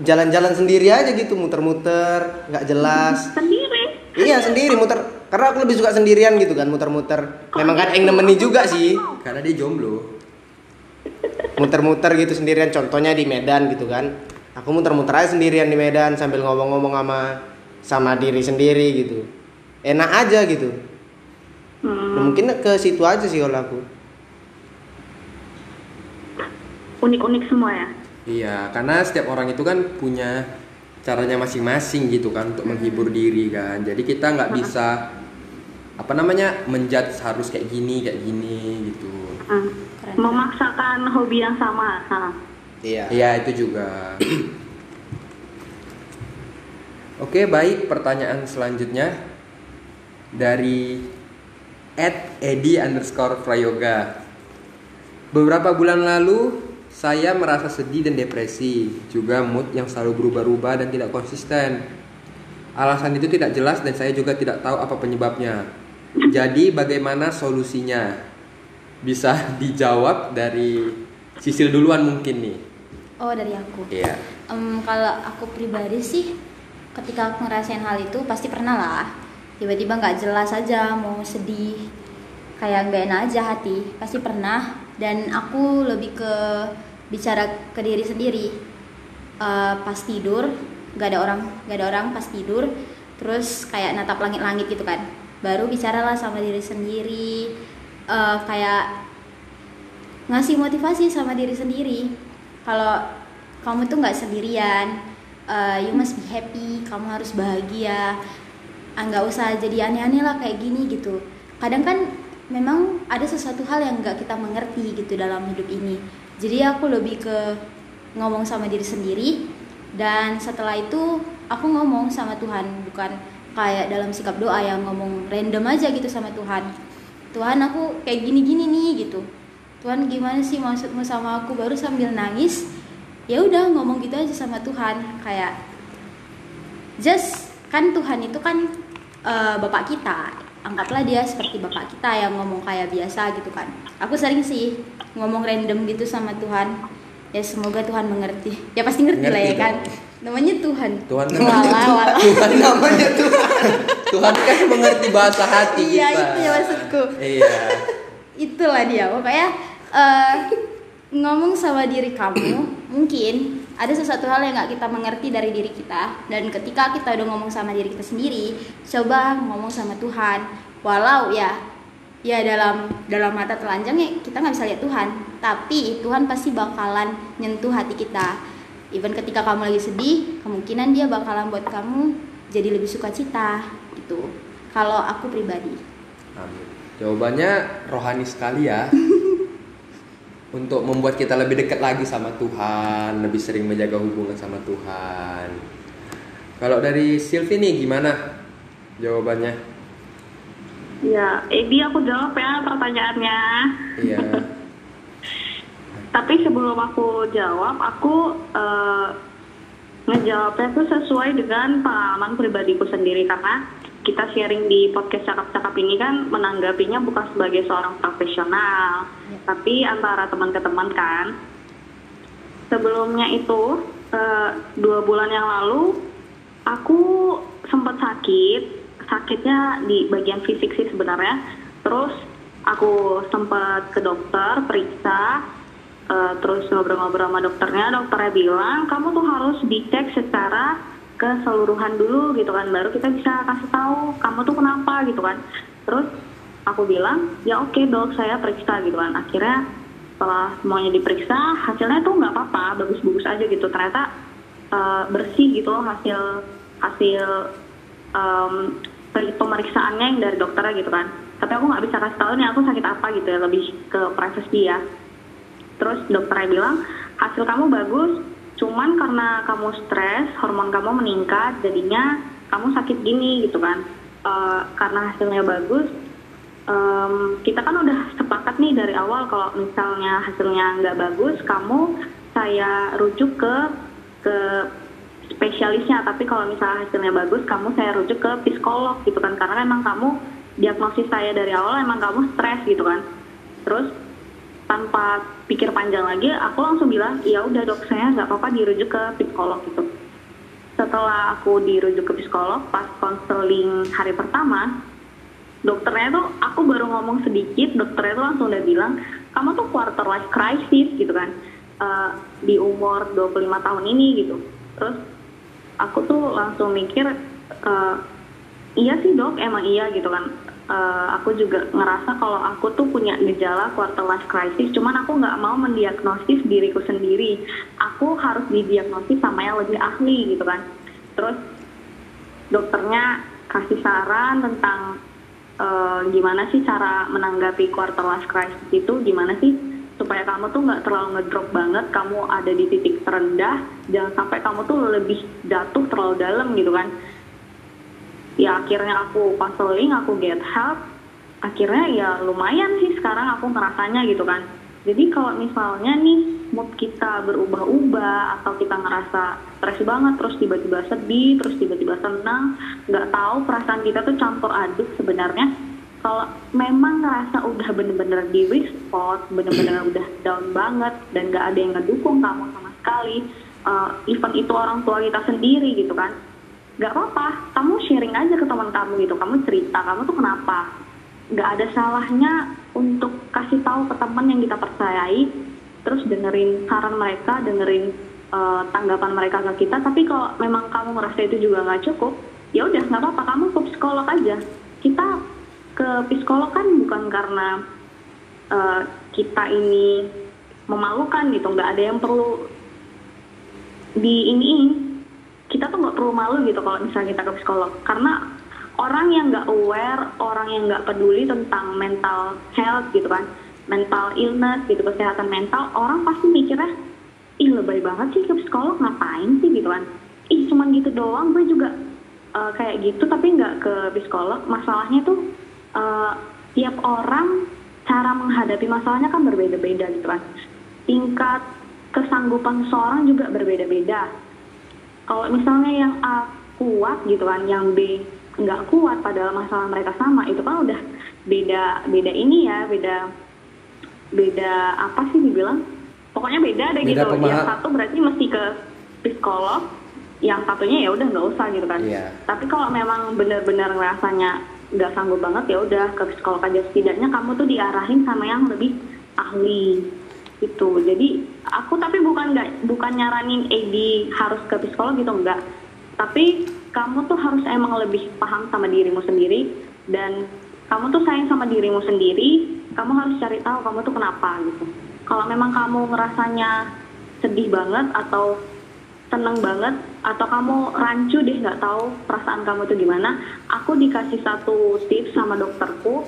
jalan-jalan sendiri aja gitu muter-muter nggak jelas Sendiri. iya sendiri muter karena aku lebih suka sendirian gitu kan muter-muter memang kan yang nemeni juga sih Karena dia jomblo. Muter-muter gitu sendirian contohnya di Medan gitu kan aku muter-muter aja sendirian di Medan sambil ngomong-ngomong sama sama diri sendiri gitu enak aja gitu Hmm, Nah, mungkin ke situ aja sih kalau aku unik-unik semua ya. Iya, karena setiap orang itu kan punya caranya masing-masing gitu kan untuk menghibur diri kan. Jadi kita nggak bisa apa namanya menjudge harus kayak gini kayak gini gitu. Hmm. Memaksakan hobi yang sama. Iya Iya itu juga. Oke baik pertanyaan selanjutnya dari at edi underscore prayoga. Beberapa bulan lalu saya merasa sedih dan depresi, juga mood yang selalu berubah-ubah dan tidak konsisten. Alasan itu tidak jelas dan saya juga tidak tahu apa penyebabnya. Jadi bagaimana solusinya? Bisa dijawab dari Sisil duluan mungkin nih. Oh dari aku. Iya. Em, kalau aku pribadi sih, ketika aku ngerasain hal itu pasti pernah lah. Tiba-tiba nggak jelas aja mau sedih, kayak nggak enak aja hati. Pasti pernah. Dan aku lebih ke bicara ke diri sendiri. Eh, pas tidur, nggak ada orang, nggak ada orang pas tidur. Terus kayak natap langit-langit gitu kan. Baru bicaralah sama diri sendiri. Eh, kayak ngasih motivasi sama diri sendiri. Kalau kamu tuh nggak sendirian uh, you must be happy kamu harus bahagia. Ah, nggak usah jadi aneh-aneh lah kayak gini gitu. Kadang kan memang ada sesuatu hal yang nggak kita mengerti gitu dalam hidup ini. Jadi aku lebih ke ngomong sama diri sendiri dan setelah itu aku ngomong sama Tuhan bukan kayak dalam sikap doa yang ngomong random aja gitu sama Tuhan Tuhan aku kayak gini-gini nih gitu. Tuhan gimana sih maksudmu sama aku? Baru sambil nangis ya udah ngomong gitu aja sama Tuhan. Kayak just kan Tuhan itu kan eh, bapak kita. Anggaplah dia seperti bapak kita yang ngomong kayak biasa gitu kan. Aku sering sih ngomong random gitu sama Tuhan. Ya semoga Tuhan mengerti. Ya pasti ngerti, lah Ngerti ya kan. Namanya Tuhan. Tuhan namanya Walah, walah. Tuhan namanya Tuhan. Tuhan kan mengerti bahasa hati iya itu ya maksudku. Iya. itulah dia pokoknya eh, ngomong sama diri kamu mungkin ada sesuatu hal yang nggak kita mengerti dari diri kita. Dan ketika kita udah ngomong sama diri kita sendiri coba ngomong sama Tuhan. Walau ya ya dalam dalam mata telanjang ya kita nggak bisa lihat Tuhan. Tapi Tuhan pasti bakalan nyentuh hati kita even ketika kamu lagi sedih kemungkinan dia bakalan buat kamu jadi lebih suka cita gitu kalau aku pribadi Amin. Jawabannya rohani sekali ya. Untuk membuat kita lebih dekat lagi sama Tuhan, lebih sering menjaga hubungan sama Tuhan. Kalau dari Silvi nih gimana jawabannya? Ya, Edi aku jawab ya pertanyaannya. Iya. Tapi sebelum aku jawab, aku eh, ngejawabnya tuh sesuai dengan pengalaman pribadiku sendiri karena kita sharing di podcast cakap-cakap ini kan menanggapinya bukan sebagai seorang profesional, tapi antara teman ke teman kan. Sebelumnya itu eh, dua bulan yang lalu aku sempat sakit, sakitnya di bagian fisik sih sebenarnya. Terus aku sempat ke dokter periksa, eh, terus ngobrol-ngobrol sama dokternya. Dokternya bilang kamu tuh harus dicek secara keseluruhan dulu gitu kan, baru kita bisa kasih tahu kamu tuh kenapa gitu kan. Terus aku bilang ya oke dok saya periksa gitu kan. Akhirnya setelah semuanya diperiksa hasilnya tuh nggak apa-apa, bagus-bagus aja gitu. Ternyata eh, bersih gitu loh hasil hasil per- pemeriksaannya yang dari dokternya gitu kan tapi aku nggak bisa kasih tahu nih aku sakit apa gitu ya lebih ke privacy ya terus dokternya bilang hasil kamu bagus cuman karena kamu stres hormon kamu meningkat jadinya kamu sakit gini gitu kan. Eh, karena hasilnya bagus em, kita kan udah sepakat nih dari awal kalau misalnya hasilnya nggak bagus kamu saya rujuk ke ke spesialisnya. Tapi kalau misalnya hasilnya bagus kamu saya rujuk ke psikolog gitu kan. Karena memang kamu diagnosis saya dari awal emang kamu stres gitu kan. Terus tanpa pikir panjang lagi aku langsung bilang ya udah dok saya nggak apa-apa dirujuk ke psikolog gitu. Setelah aku dirujuk ke psikolog pas konseling hari pertama dokternya tuh aku baru ngomong sedikit dokternya tuh langsung udah bilang kamu tuh quarter life crisis gitu kan. Eh, di umur 25 tahun ini gitu. Terus aku tuh langsung mikir eh, iya sih dok emang iya gitu kan Eh, aku juga ngerasa kalau aku tuh punya gejala quarter life crisis cuman aku nggak mau mendiagnosis diriku sendiri. Aku harus didiagnosis sama yang lebih ahli gitu kan. Terus dokternya kasih saran tentang eh, gimana sih cara menanggapi quarter life crisis itu gimana sih supaya kamu tuh nggak terlalu ngedrop banget kamu ada di titik terendah jangan sampai kamu tuh lebih jatuh terlalu dalam gitu kan ya akhirnya aku konseling aku get help. Akhirnya ya lumayan sih sekarang aku ngerasanya gitu kan. Jadi kalau misalnya nih mood kita berubah-ubah atau kita ngerasa stres banget terus tiba-tiba sedih terus tiba-tiba senang nggak tahu perasaan kita tuh campur aduk sebenarnya. Kalau memang ngerasa udah bener-bener di weak spot bener-bener udah down banget dan nggak ada yang ngedukung kamu sama sekali uh, even itu orang tua kita sendiri gitu kan nggak apa-apa kamu sharing aja ke teman kamu gitu kamu cerita kamu tuh kenapa? Nggak ada salahnya untuk kasih tahu ke teman yang kita percayai terus dengerin saran mereka dengerin eh, tanggapan mereka ke kita. Tapi kalau memang kamu merasa itu juga nggak cukup ya udah nggak apa-apa kamu ke psikolog aja. Kita ke psikolog kan bukan karena eh, kita ini memalukan gitu nggak ada yang perlu di ini kita tuh nggak perlu malu gitu kalau misalnya kita ke psikolog. Karena orang yang nggak aware orang yang nggak peduli tentang mental health gitu kan mental illness gitu kesehatan mental orang pasti mikirnya ih lebay banget sih ke psikolog ngapain sih? gitu kan. Ih cuman gitu doang gue juga eh, kayak gitu tapi nggak ke psikolog. Masalahnya tuh eh, tiap orang cara menghadapi masalahnya kan berbeda-beda gitu kan. Tingkat kesanggupan seseorang juga berbeda-beda kalau misalnya yang A kuat gitu kan yang B nggak kuat padahal masalah mereka sama itu kan udah beda beda ini ya beda beda apa sih dibilang? Pokoknya beda deh Beda gitu. yang pemaha- satu berarti mesti ke psikolog yang satunya ya udah nggak usah gitu kan. Iya. tapi kalau memang benar-benar ngerasanya nggak sanggup banget ya udah ke psikolog aja. Setidaknya kamu tuh diarahin sama yang lebih ahli itu jadi aku tapi bukan nggak bukan nyaranin Edi harus ke psikolog gitu enggak tapi kamu tuh harus emang lebih paham sama dirimu sendiri dan kamu tuh sayang sama dirimu sendiri kamu harus cari tahu kamu tuh kenapa gitu. Kalau memang kamu ngerasanya sedih banget atau seneng banget atau kamu rancu deh nggak tahu perasaan kamu tuh gimana aku dikasih satu tips sama dokterku.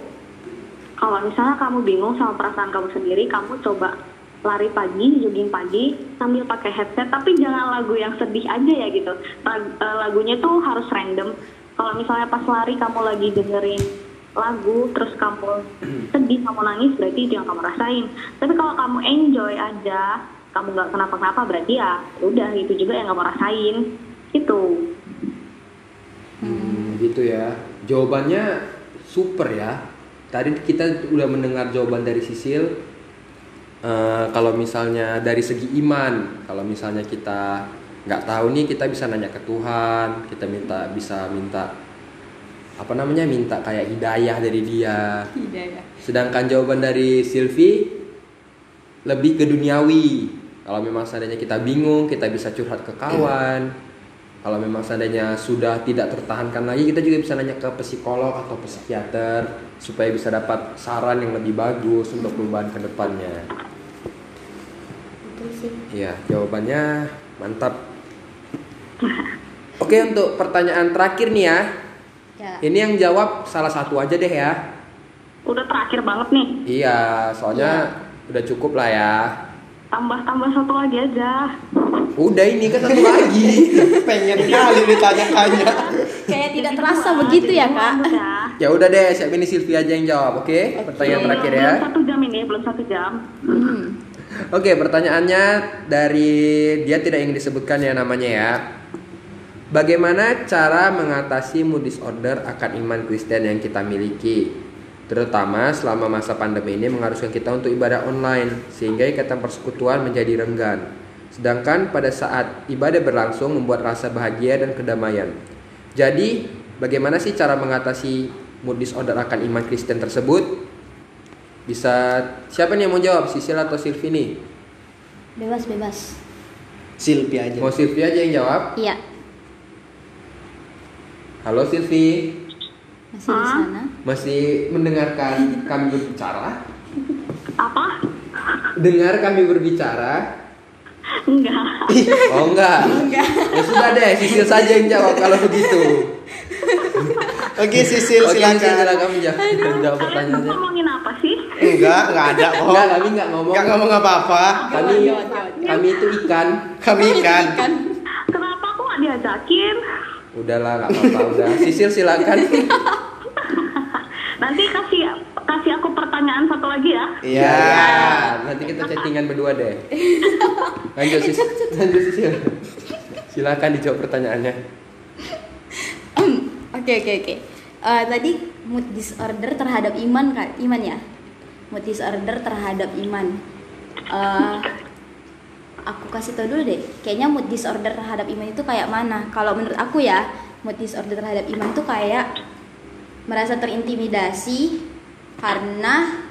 Kalau misalnya kamu bingung sama perasaan kamu sendiri kamu coba lari pagi jogging pagi sambil pakai headset tapi jangan lagu yang sedih aja ya gitu eh, lagunya tuh harus random kalau misalnya pas lari kamu lagi dengerin lagu terus kamu sedih kamu nangis berarti itu yang kamu rasain tapi kalau kamu enjoy aja kamu nggak kenapa-kenapa berarti ya udah itu juga yang kamu rasain itu Hmm, gitu ya. Jawabannya super ya. Tadi kita udah mendengar jawaban dari Sisil. Eh, kalau misalnya dari segi iman, kalau misalnya kita nggak tahu nih, kita bisa nanya ke Tuhan. Kita minta bisa minta apa namanya minta kayak hidayah dari dia. Hidayah. Sedangkan jawaban dari Silvi lebih ke duniawi. Kalau memang seandainya kita bingung, kita bisa curhat ke kawan. Kalau memang seandainya sudah tidak tertahankan lagi, kita juga bisa nanya ke psikolog atau psikiater supaya bisa dapat saran yang lebih bagus untuk perubahan ke depannya. Betul sih. Iya, jawabannya mantap. Oke, untuk pertanyaan terakhir nih ya. Ya. Ini yang jawab salah satu aja deh ya. udah terakhir banget nih Iya, soalnya udah cukup lah ya. tambah-tambah satu lagi aja Udah ini kan satu lagi. pengen kali ditanya-tanya Kayak tidak terasa begitu ya kak. Ya udah deh, siap ini Sylvie aja yang jawab, oke? Pertanyaan terakhir ya. Belum satu jam ini, belum satu jam. Hmm. Oke, pertanyaannya dari dia tidak ingin disebutkan ya namanya ya. Bagaimana cara mengatasi mood disorder akan iman Kristen yang kita miliki? Terutama selama masa pandemi ini mengharuskan kita untuk ibadah online sehingga ikatan persekutuan menjadi renggan. Sedangkan pada saat ibadah berlangsung membuat rasa bahagia dan kedamaian. Jadi, bagaimana sih cara mengatasi mood disorder akan iman Kristen tersebut? Bisa siapa nih yang mau jawab? Sisil atau Silvi nih? Bebas bebas. Silvi aja. Mau Silvi aja yang jawab? Iya. Halo Silvi, Masih di sana. masih mendengarkan kami berbicara? Apa? Dengar kami berbicara? Enggak. Oh enggak. Ya sudah deh, Sisil saja yang jawab kalau begitu. Oke, Sisil Oke, Sisil, silakan. silakan menjawab Kalian ngomongin apa sih? Enggak, enggak ada kok. Enggak, kami enggak ngomong. Enggak ngomong apa-apa. Kami kami itu ikan. Kami ikan. Kenapa aku nggak diajakin? Udahlah, enggak apa-apa udah. Sisil silakan. Nanti kasih kasih aku pertanyaan satu lagi ya. Iya. Nanti kita chattingan berdua deh. Lanjut Sisil. Lanjut Sisil. Silakan dijawab pertanyaannya. Oke oke oke. Eh, tadi mood disorder terhadap iman kan? Iman ya? Mood disorder terhadap iman. Eh, aku kasih tau dulu deh. Kayaknya mood disorder terhadap iman itu kayak mana? Kalau menurut aku ya, mood disorder terhadap iman itu kayak merasa terintimidasi karena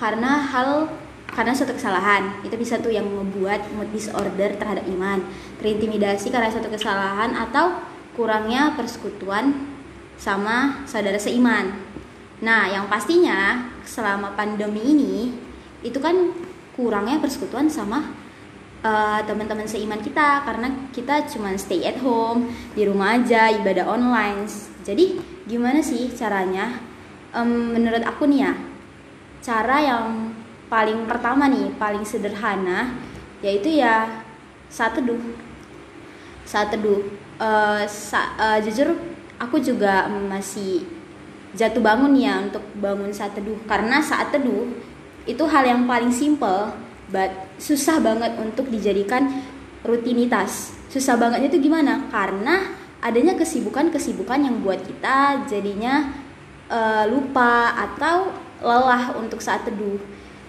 karena hal karena suatu kesalahan itu bisa tuh yang membuat mood disorder terhadap iman terintimidasi karena suatu kesalahan atau kurangnya persekutuan sama saudara seiman nah yang pastinya selama pandemi ini itu kan kurangnya persekutuan sama eh, teman-teman seiman kita. Karena kita cuma stay at home di rumah aja ibadah online. Jadi gimana sih caranya? Em, menurut aku nih ya cara yang paling pertama nih paling sederhana yaitu ya saat teduh. Saat teduh. Eh, sa- eh, jujur aku juga masih jatuh bangun ya untuk bangun saat teduh. Karena saat teduh itu hal yang paling simple but susah banget untuk dijadikan rutinitas. Susah banget itu gimana? Karena adanya kesibukan-kesibukan yang buat kita jadinya eh, lupa atau lelah untuk saat teduh.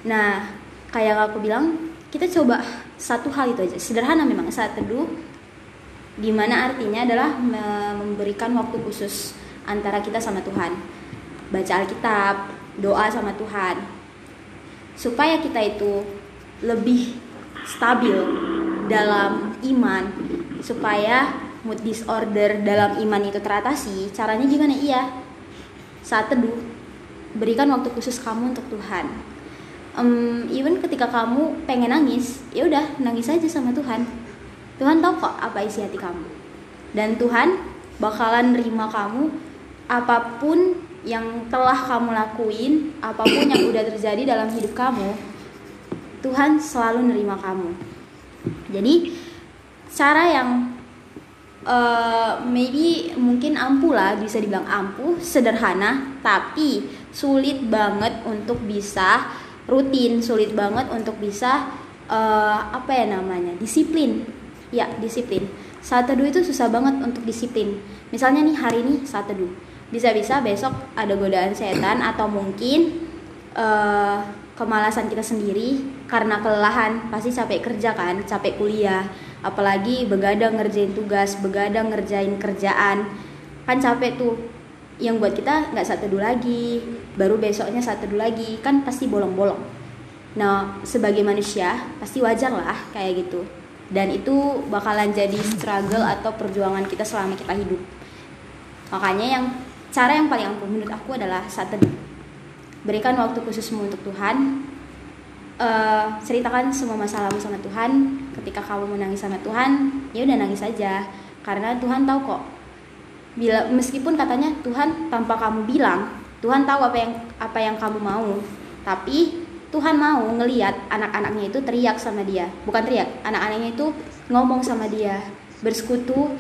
Nah kayak aku bilang kita coba satu hal itu aja. Sederhana memang saat teduh di mana artinya adalah me- memberikan waktu khusus antara kita sama Tuhan. Baca Alkitab doa sama Tuhan. Supaya kita itu lebih stabil dalam iman supaya mood disorder dalam iman itu teratasi caranya gimana? Iya. Saat teduh berikan waktu khusus kamu untuk Tuhan. Em, even ketika kamu pengen nangis ya udah nangis aja sama Tuhan. Tuhan tahu kok apa isi hati kamu. Dan Tuhan bakalan nerima kamu apa pun yang telah kamu lakuin apa pun yang udah terjadi dalam hidup kamu Tuhan selalu nerima kamu. Jadi cara yang eh, maybe mungkin ampuh lah bisa dibilang ampuh sederhana tapi sulit banget untuk bisa rutin sulit banget untuk bisa eh, apa ya namanya disiplin. Ya disiplin. Saat teduh itu susah banget untuk disiplin. Misalnya nih hari ini saat teduh bisa-bisa besok ada godaan setan atau mungkin eh, kemalasan kita sendiri karena kelelahan. Pasti capek kerja kan capek kuliah. Apalagi begadang ngerjain tugas begadang ngerjain kerjaan. Kan capek tuh. Yang buat kita nggak saat teduh lagi baru besoknya saat teduh lagi. Kan pasti bolong-bolong. Nah sebagai manusia pasti wajar lah kayak gitu. Dan itu bakalan jadi struggle atau perjuangan kita selama kita hidup. Makanya yang cara yang paling ampuh menurut aku adalah saat teduh. Berikan waktu khususmu untuk Tuhan. Eh, ceritakan semua masalahmu sama Tuhan. Ketika kamu menangis sama Tuhan ya udah nangis saja karena Tuhan tahu kok. Bila meskipun katanya Tuhan tanpa kamu bilang Tuhan tahu apa yang apa yang kamu mau. Tapi Tuhan mau ngeliat anak-anaknya itu teriak sama dia. Bukan teriak anak-anaknya itu ngomong sama dia. Bersekutu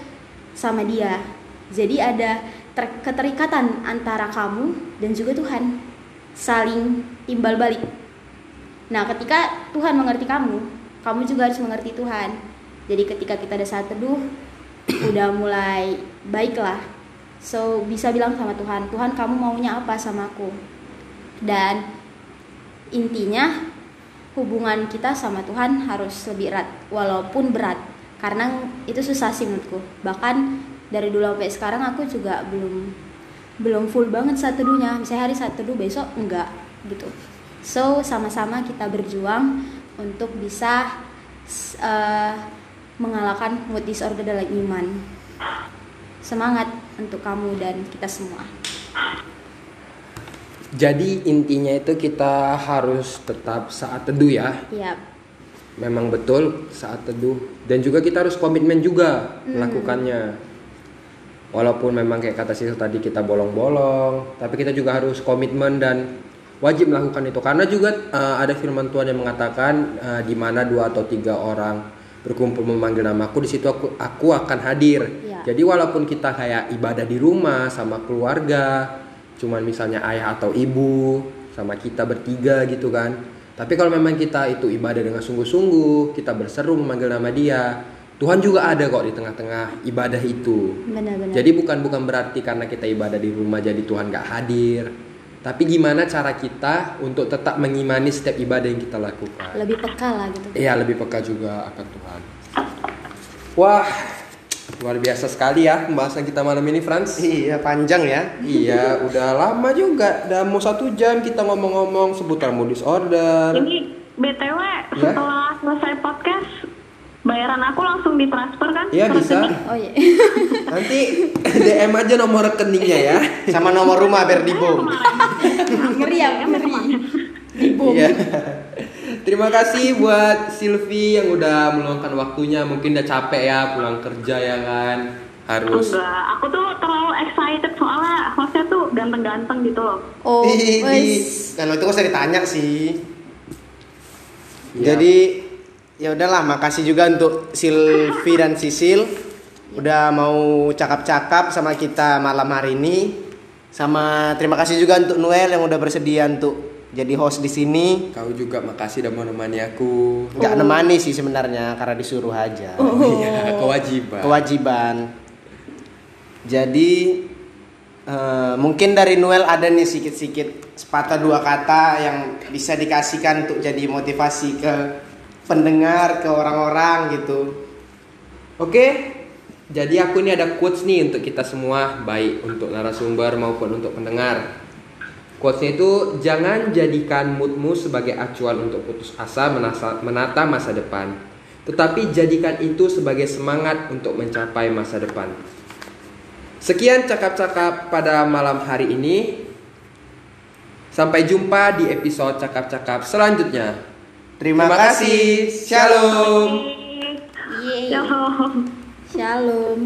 sama dia. Jadi ada ter- keterikatan antara kamu dan juga Tuhan. Saling timbal balik. Nah ketika Tuhan mengerti kamu kamu juga harus mengerti Tuhan. Jadi ketika kita ada saat teduh udah mulai baik lah so bisa bilang sama Tuhan Tuhan kamu maunya apa sama aku? Dan intinya hubungan kita sama Tuhan harus lebih erat walaupun berat. Karena itu susah sih menurutku. Bahkan dari dulu sampai sekarang aku juga belum belum full banget saat teduhnya misalnya hari saat teduh besok enggak gitu. So sama-sama kita berjuang untuk bisa uh, mengalahkan mood disorder dalam iman. Semangat untuk kamu dan kita semua. Jadi intinya itu kita harus tetap saat teduh ya. Iya. memang betul saat teduh. Dan juga kita harus komitmen juga melakukannya walaupun memang kayak kata Sisil tadi kita bolong-bolong tapi kita juga harus komitmen dan wajib melakukan itu. Karena juga uh, ada firman Tuhan yang mengatakan uh, di mana dua atau tiga orang berkumpul memanggil namaku di situ aku aku akan hadir. Iya. jadi walaupun kita kayak ibadah di rumah sama keluarga cuman misalnya ayah atau ibu sama kita bertiga gitu kan. Tapi kalau memang kita itu ibadah dengan sungguh-sungguh kita berseru memanggil nama dia Tuhan juga ada kok di tengah-tengah ibadah itu benar-benar jadi bukan bukan berarti karena kita ibadah di rumah jadi Tuhan gak hadir. Tapi gimana cara kita untuk tetap mengimani setiap ibadah yang kita lakukan? lebih peka lah gitu Iya lebih peka juga akan Tuhan. Wah luar biasa sekali ya pembahasan kita malam ini Franz. Iya panjang ya. iya udah lama juga. Udah mau satu jam kita ngomong-ngomong seputar mood disorder. Ini BTW Ya? setelah selesai podcast bayaran aku langsung ditransfer kan? Iya bisa. rekening? oh iya Nanti DM aja nomor rekeningnya ya. Sama nomor rumah biar dibom. ngeri ya ngeri Iya. Terima kasih buat Silvi yang udah meluangkan waktunya. Mungkin udah capek ya pulang kerja ya kan. Harus. Enggak, aku tuh terlalu excited soalnya hostnya tuh ganteng-ganteng gitu loh. oh kalau itu usah ditanya sih. Iya. Jadi ya udahlah, makasih juga untuk Silvi dan Sisil udah mau cakap-cakap sama kita malam hari ini. Sama terima kasih juga untuk Noel yang udah bersedia untuk jadi host di sini. Kau juga makasih udah mau nemani aku. Nggak nemani sih sebenarnya karena disuruh aja. Iya, kewajiban. Kewajiban. Jadi eh, mungkin dari Noel ada nih sikit-sikit sepatah dua kata yang bisa dikasihkan untuk jadi motivasi ke pendengar, ke orang-orang gitu. Oke. Jadi aku ini ada quotes nih untuk kita semua, baik untuk narasumber maupun untuk pendengar. Quotesnya itu jangan jadikan moodmu sebagai acuan untuk putus asa menata masa depan, tetapi jadikan itu sebagai semangat untuk mencapai masa depan. Sekian cakap-cakap pada malam hari ini. Sampai jumpa di episode cakap-cakap selanjutnya. Terima, Terima kasih. kasih. Shalom. Yeay. Shalom. Shalom.